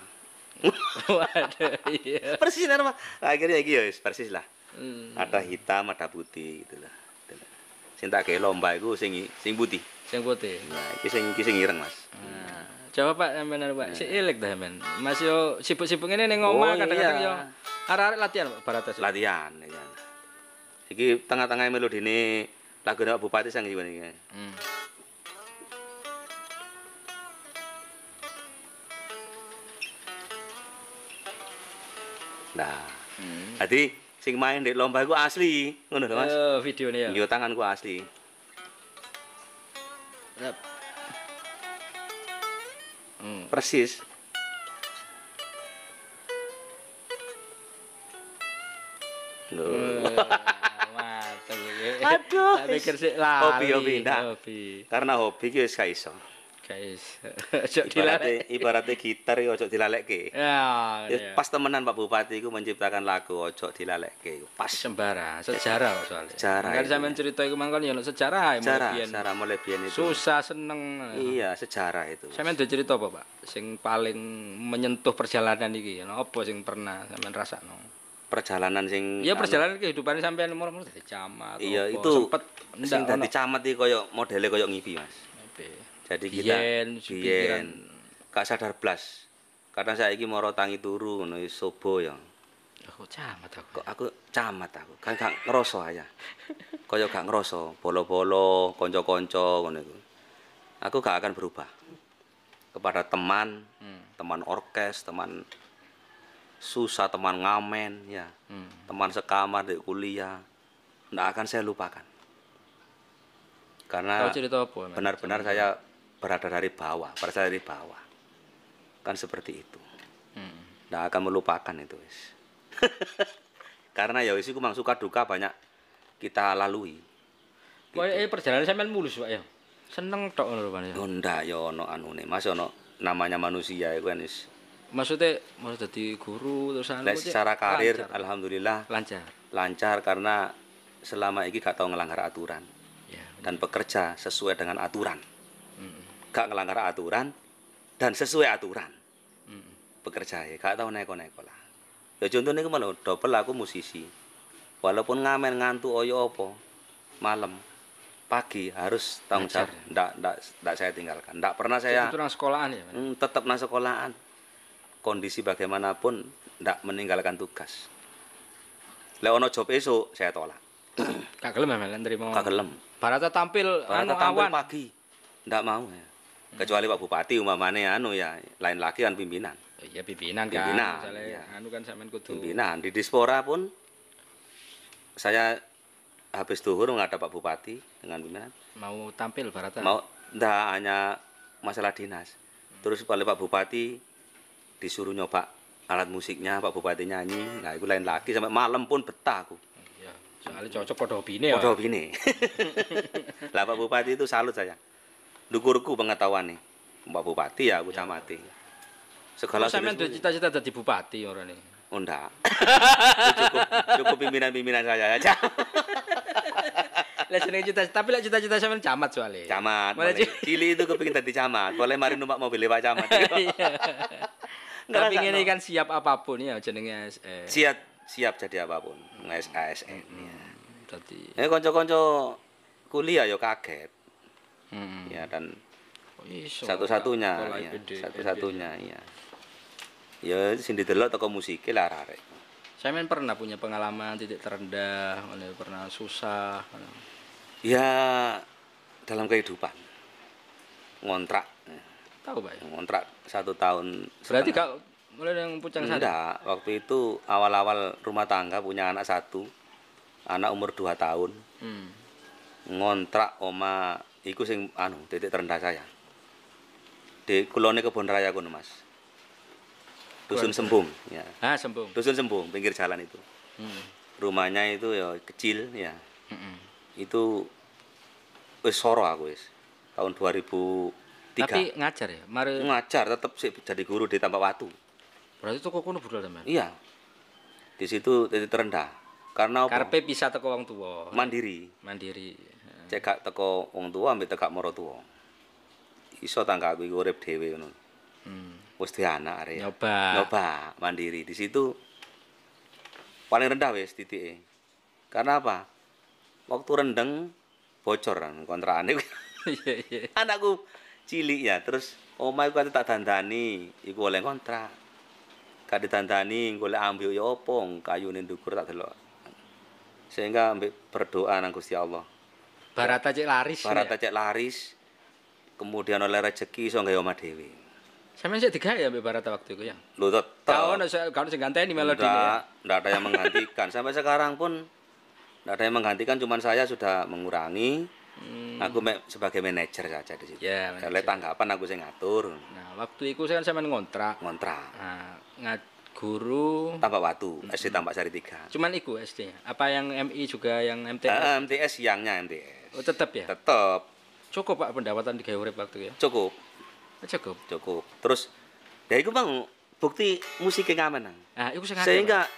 Waduh, iya. persis nek Roma. Akhirnya iki ya persis lah. Hmm. ada hitam ada putih gitu lah sing tak gawe lomba iku sing sing putih Sing putih. nah iki sing iki sing ireng mas Nah, coba Pak sampean anu, Pak, si elek dah men. Mas yo sibuk-sibuk ngene ning omah Oh, kadang-kadang iya. yo arek-arek latihan Pak Barata. Sih. latihan ya. Iki tengah-tengah melodi ini lagu Pak Bupati sang iki iki Hmm. nah Hmm. jadi sing main di lomba iku asli ngono lho mas Oh, videonya ya. Yo tanganku asli Yap. Hmm. persis Loh. Mantap iki. Aduh, Tak pikir sih lali. Hobi, hobi, ndak. Hobi. karena hobi ki wis gak iso Guys. Ojo dilalek. ibaratnya gitar ya ojo dilalekke Ya, Ya, ya. pas temenan Pak Bupati itu menciptakan lagu ojo dilalekke iku. pas Sembara, sejarah kok soalnya. Sejarah Kan sampean cerita iku mangkon ya sejarah ya mulai sejarah biyen. sejarah mulai biyen itu Susah seneng. iya sejarah itu Sampeyan ada cerita apa, Pak? Sing paling menyentuh perjalanan iki, ono apa sing pernah sampean rasakno? Perjalanan sing Ya anu, perjalanan kehidupan sampean umur-umur dadi camat. iya itu sempet sing dadi camat iki koyo modele koyo ngipi Mas. Oke. jadi kita Biyen, gak sadar blas. Kadang saya iki moro tangi turu ngono sobo ya. Aku camat aku. kok aku camat aku? Kan gak ngerasa aja koyo gak ngerasa bolo-bolo konco-konco ngono iku. Aku gak akan berubah. Kepada teman Hmm. teman orkes teman susah teman ngamen ya. Hmm. teman sekamar di kuliah. Ndak akan saya lupakan. Karena benar-benar saya berada dari bawah berasal dari bawah. Kan seperti itu. Hmm. ndak akan melupakan itu wis. Karena ya wis iku mang suka duka banyak kita lalui. Koyo eh, perjalanan sampean mulus, Pak ya. Seneng tok ngono lho, Pak. ya. oh ndak ya ono anune. Mas ono namanya manusia itu kan wis Maksudnya mau jadi guru terus anu secara karir lancar. alhamdulillah lancar. lancar karena selama ini gak tahu ngelanggar aturan Ya. dan bekerja sesuai dengan aturan Mm. gak ngelanggar aturan dan sesuai aturan Mm. bekerja ya gak tahu neko-neko lah ya contohnya ke mana double aku musisi walaupun ngamen ngantuk oyo opo malam pagi harus tanggung jawab ndak ndak ndak saya tinggalkan ndak pernah saya Itu sekolahan ya, hmm, tetap nang sekolahan kondisi bagaimanapun ndak meninggalkan tugas lek ono job esuk saya tolak Gak gelem ya, Mas, nerima. gak gelem Barata tampil anu Barata tampil awan. pagi ndak mau ya kecuali Pak Bupati umpamane anu ya lain lagi kan pimpinan Iya pimpinan kan. Pimpinan, Misalnya iya. anu kan sampean kudu. pimpinan di Dispora pun saya habis duhur nggak ada Pak Bupati dengan pimpinan Mau tampil Barata. mau Nggak hanya masalah dinas. Terus oleh Pak Bupati disuruh nyoba alat musiknya, Pak Bupati nyanyi. Nah, itu lain lagi sampai malam pun betah aku. Iya. Soalnya cocok pada hobine ya. Udah gini. lah Pak Bupati itu salut saya. Dukurku pengetahuan nih. Pak Bupati ya aku camati. Segala Kalau sampean cita-cita jadi bupati orang ini. Oh, enggak. Cukup cukup pimpinan-pimpinan saya aja. Lah jenenge cita tapi lah cita-cita sampean camat soalnya. Camat. Mulai. Cili itu kepingin tadi camat. Boleh mari numpak mobil Pak Camat. Iya. Ngerasa Tapi ini no. kan siap apa pun ya jenenge eh, siap siap jadi apa pun. Nges ASN. ya. Dadi Ya kanca-kanca kuliah ya kaget. hmm. Ya dan Oh, iso. satu-satunya ya, satu-satunya ya. Ya sing didelok toko musik lah arek. Sampean pernah punya pengalaman titik terendah, pernah susah. Ya dalam kehidupan ngontrak Tahu Pak ya? ngontrak satu tahun Berarti setengah. kak mulai yang pucang satu. enggak waktu itu awal-awal rumah tangga punya anak satu anak umur 2 tahun Hmm. ngontrak oma iku sing anu titik terendah saya di kulone kebun raya kono mas dusun sembung ya Ah, sembung. dusun sembung pinggir jalan itu Hmm. rumahnya itu ya kecil ya Mm-mm. itu wis soro aku wis tahun 2003 Tapi ngajar ya, mari ngajar tetap sih jadi guru di Tambak Watu berarti toko kono budal sampean. iya di situ titik terendah karena apa? Karpe bisa teko wong tua. mandiri Mandiri. cekak teko wong tua ambek tekak moro tua iso tangga aku urip dhewe ngono Hmm. wis anak arek Nyoba. nyoba mandiri di situ paling rendah wis titike karena apa waktu rendeng bocor kan kontrakane Iya, iya. anakku cilik ya terus omah iku tak dandani iku oleh kontrak kate dandani golek ambil ya opo kayune ndukur tak delok sehingga ambek berdoa nang Gusti Allah Barata cek laris. barat ya. cek laris kemudian oleh rezeki iso gawe omah dhewe Sampean sik digawe ya mbek Barata waktu itu ya. lho tetep Kau ono kau sing ganteni melodi Nggak, nggak ada yang menggantikan. Sampai sekarang pun nggak ada yang menggantikan. Cuman saya sudah mengurangi. Hmm. Aku me- sebagai manajer saja di situ. Ya, Oleh tanggapan aku sing ngatur Nah, waktu itu kan sampean ngontrak. ngontrak. Nah, ngat guru Tambak Watu, SD Tambak Sari 3. cuman iku SD. Apa yang MI juga yang MTS? Ah, MTS siangnya MTS. Oh, tetap ya. Tetap Cukup Pak pendapatan di urip waktu ya. cukup, Oh, Cukup. cukup. Terus ya itu bang bukti musiknya ngamen Nang. Nah, Pak. Sehingga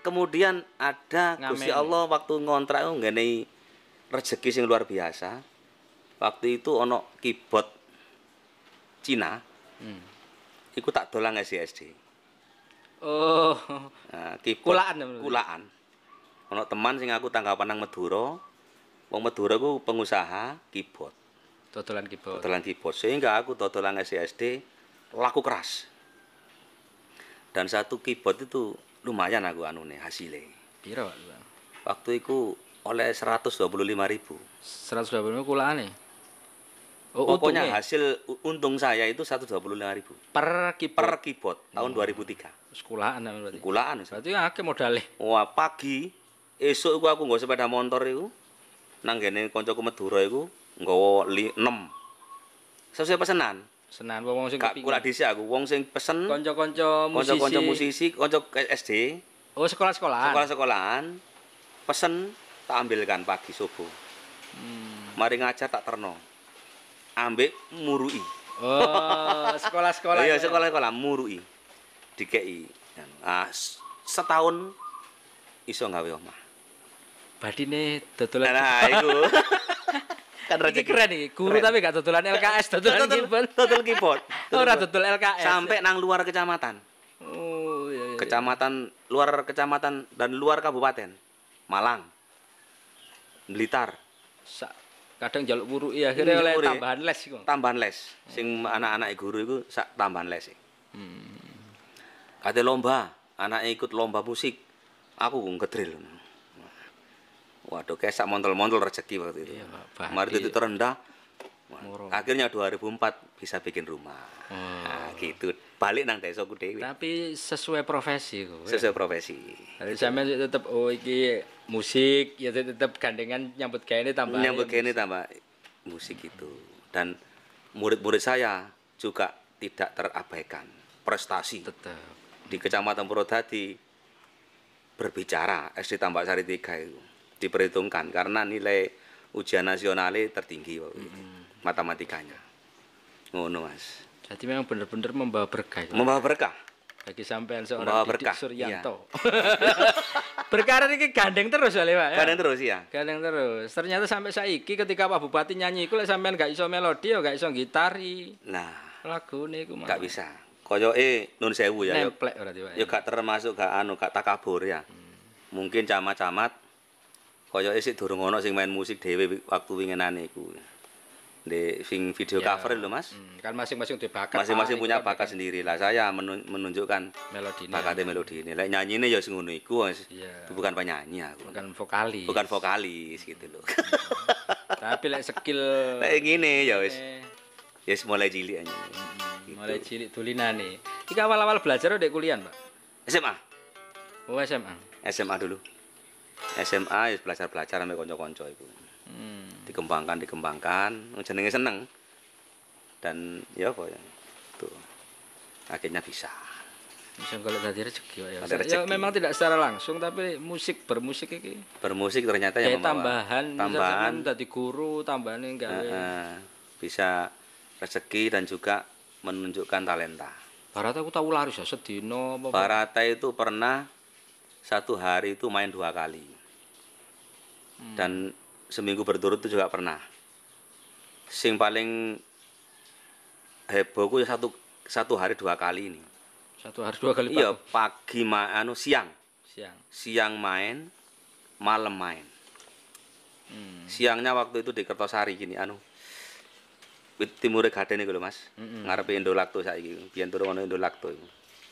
kemudian ada. Gusti Allah waktu ngontrak itu ngenei rezeki sing luar biasa. Waktu itu ono keyboard Cina, Hmm. iku tak dolang SD. Oh. Nah, keyboard Kulaan ya, kulaan. Ono teman sing aku tanggapan nang Madura. Wong Madura ku pengusaha keyboard, Dodolan keyboard. dodolan keyboard. Sehingga aku dodolan SD laku keras. Dan satu keyboard itu lumayan aku anune hasilnya. Piro? Waktu itu oleh 125.000 ribu. 120 kulane. Oh, Pokoknya untungnya hasil untung saya itu 125.000 ribu per keyboard per keyboard tahun 2003. sekolahan namanya berarti. Kulaan. Berarti akeh modalnya. Wah pagi esuk iku aku nggawa sepeda motor iku nang gene kancaku Madura iku nggawa 6. Sesuai pesanan. Senan wong sing Gak kula dhisik aku wong sing pesen Kanca-kanca musisi. kanca-kanca musisi, kanca SD, Oh, sekolah-sekolahan. sekolah-sekolahan pesen tak ambilkan pagi subuh. Hmm. Mari ngajar tak terno. Ambek murui. Oh, sekolah-sekolah. Iya, sekolah-sekolah murui. Dikei. Ah, s- setahun iso gawe omah. Badine dodolan. Nah, iku. kan Iki keren iki, guru tapi gak dodolan LKS, dodolan keyboard. Total keyboard. Ora dodol LKS. Sampai nang luar kecamatan. Oh, iya iya. Kecamatan luar kecamatan dan luar kabupaten. Malang. Blitar. Sa- kadang jaluk buru iya akhirnya Iya, oleh buru, ya. tambahan les iku. Tambahan les. Sing anak-anak guru iku sak tambahan les. Hmm. Kate lomba, anaknya ikut lomba musik. Aku ngedril. Waduh, kayak sak montol-montol rezeki waktu itu. Iya. Mari Badi. titik terendah. Moro. Akhirnya 2004 bisa bikin rumah. Oh. Nah, gitu. Balik nang desaku dewi. Tapi sesuai profesi kok. Sesuai profesi. Jadi sampean tetep oh iki musik ya tetep gandengan nyambut gawe ini tambah. Nyambut gini tambah musik itu. Dan murid-murid saya juga tidak terabaikan prestasi Tetap. di Kecamatan Purwodadi berbicara SD Tambak Sari 3 itu diperhitungkan karena nilai ujian nasionalnya tertinggi waktu itu, matematikanya ngono mas Jadi memang benar-benar membawa berkah itu. membawa berkah bagi sampean seorang Membawa Didik berkah, Suryanto. Berkah ini gandeng terus soalnya Pak. ya? kadang terus ya Gandeng terus. Ternyata sampai saiki ketika Pak Bupati nyanyi lek sampean gak iso melodi ya gak iso gitari. nah Lagune iku nggak bisa koyoke nun sewu ya Nemplek berarti Pak. yo gak termasuk gak anu gak takabur ya mungkin camat-camat koyoke sik durung ono sing main musik dhewe waktu winginane iku di sing video Ya. cover lho Mas Hmm, kan masing-masing duwe bakat. masing-masing punya kan bakat sendiri lah saya menun- menunjukkan melodine. bakatnya melodi ini lek nyanyine ya sing ngono iku Mas. Iya. bukan penyanyi aku Bukan vokalis. bukan vokalis gitu loh Tapi lek skill lek ngene ya wis eh, ya wis mulai cilik aja mulai cilik tulinane. Iki awal-awal belajar udah kuliah, Pak. SMA Oh, SMA. SMA dulu SMA ya belajar belajar sampai konco-konco itu Hmm. Dikembangkan dikembangkan jenenge seneng. Dan ya apa ya tuh akhirnya bisa. Bisa kalau tadi rezeki ya. Ya memang tidak secara langsung tapi musik bermusik iki. Bermusik ternyata yang tambahan tambahan. tadi guru tambahan yang gawe. Eh, eh, bisa rezeki dan juga menunjukkan talenta. Barat aku tahu laris ya sedino apa Barata itu pernah satu hari itu main dua kali. Dan seminggu berturut itu juga pernah. Sing paling heboh ku ya satu satu hari dua kali ini. Satu hari dua kali iya pagi ma anu siang. Siang. Siang main malam main. Hmm. siangnya waktu itu di Kertosari gini anu Wit timure gaden iku lho Mas. Mm-mm. ngarepe Indolakto saiki. Biyen turun ono Indolakto iku.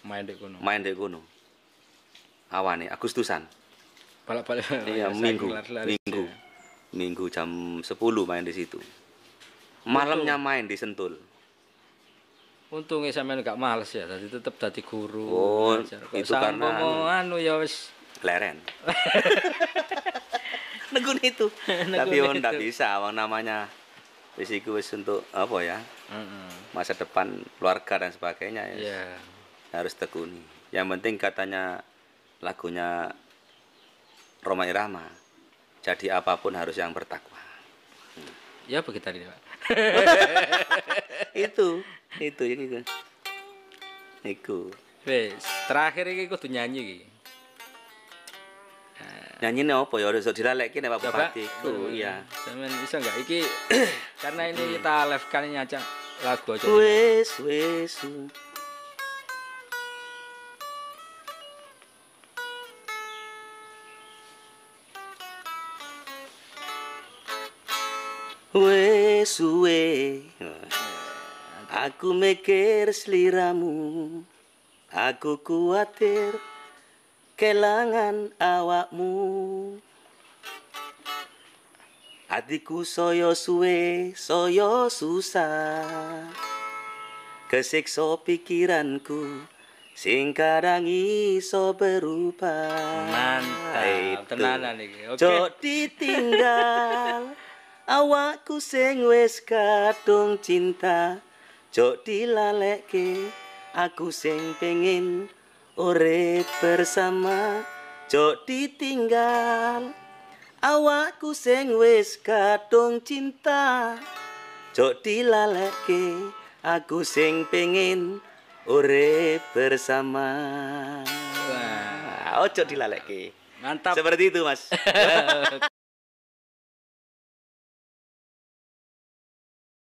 Main di kono main di kono awane Agustusan. Balak-balik. Iya minggu. minggu. Minggu jam 10 main di situ. Malamnya main di Sentul. Untungnya sampean gak males ya tadi tetep dadi guru Oh, itu karena mau anu. ya wis. Leren. Negun itu. Tapi on tak itu. bisa wong namanya wis iku wis untuk apa ya? Masa depan keluarga dan sebagainya ya. Iya. harus tekuni. Yang penting katanya lagunya Roma Irama jadi apa pun harus yang bertakwa. Ya begitu tadi, Pak. itu itu yang itu itu Wis, terakhir iki kudu nyanyi iki. nyanyi ini apa ya? Harus dilalekin ya Pak. Bupati? Itu iya. Sampeyan bisa enggak iki karena ini kita live kan nyanyi lagu aja. wes wes wes suwe aku mikir seliramu. Aku kuatir kelangan awakmu. Hatiku soyo suwe, soyo susah. Kesiksa pikiranku Sing kadang iso berubah. Mantap, tenanan iki. Oke. Jok ditinggal Awakku sing wis kadung cinta Jok dilalekke. Aku sing pengen urip bersama Jok ditinggal. Awakku sing wis kadung cinta Jok dilalekke. Aku sing pengen urip bersama. Wah, Ojo dilalekke. Mantap. Seperti itu mas